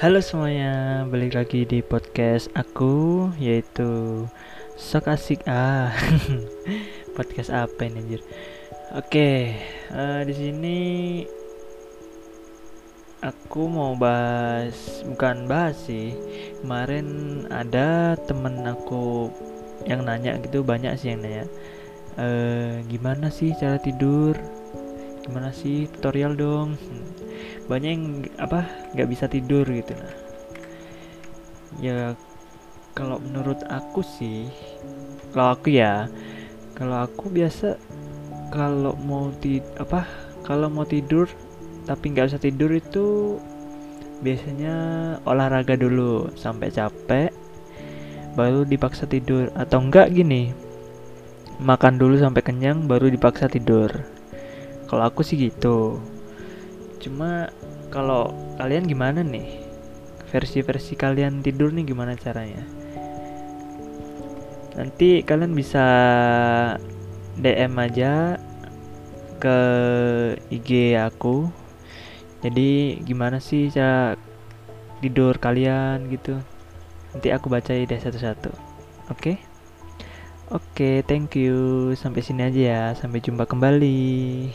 Halo semuanya, balik lagi di podcast aku yaitu Sok Asik Ah. podcast apa ini anjir? Oke, eh, di sini aku mau bahas bukan bahas sih. Kemarin ada temen aku yang nanya gitu banyak sih yang nanya. Eh, gimana sih cara tidur? Gimana sih tutorial dong? Hmm banyak yang apa nggak bisa tidur gitu. Nah ya kalau menurut aku sih kalau aku ya kalau aku biasa kalau mau ti apa kalau mau tidur tapi nggak usah tidur itu biasanya olahraga dulu sampai capek baru dipaksa tidur. Atau enggak gini makan dulu sampai kenyang baru dipaksa tidur. Kalau aku sih gitu cuma kalau kalian gimana nih? Versi-versi kalian tidur nih gimana caranya? Nanti kalian bisa DM aja ke IG aku. Jadi gimana sih cara tidur kalian gitu? Nanti aku bacain deh satu-satu. Oke? Okay? oke okay, thank you. Sampai sini aja ya. Sampai jumpa kembali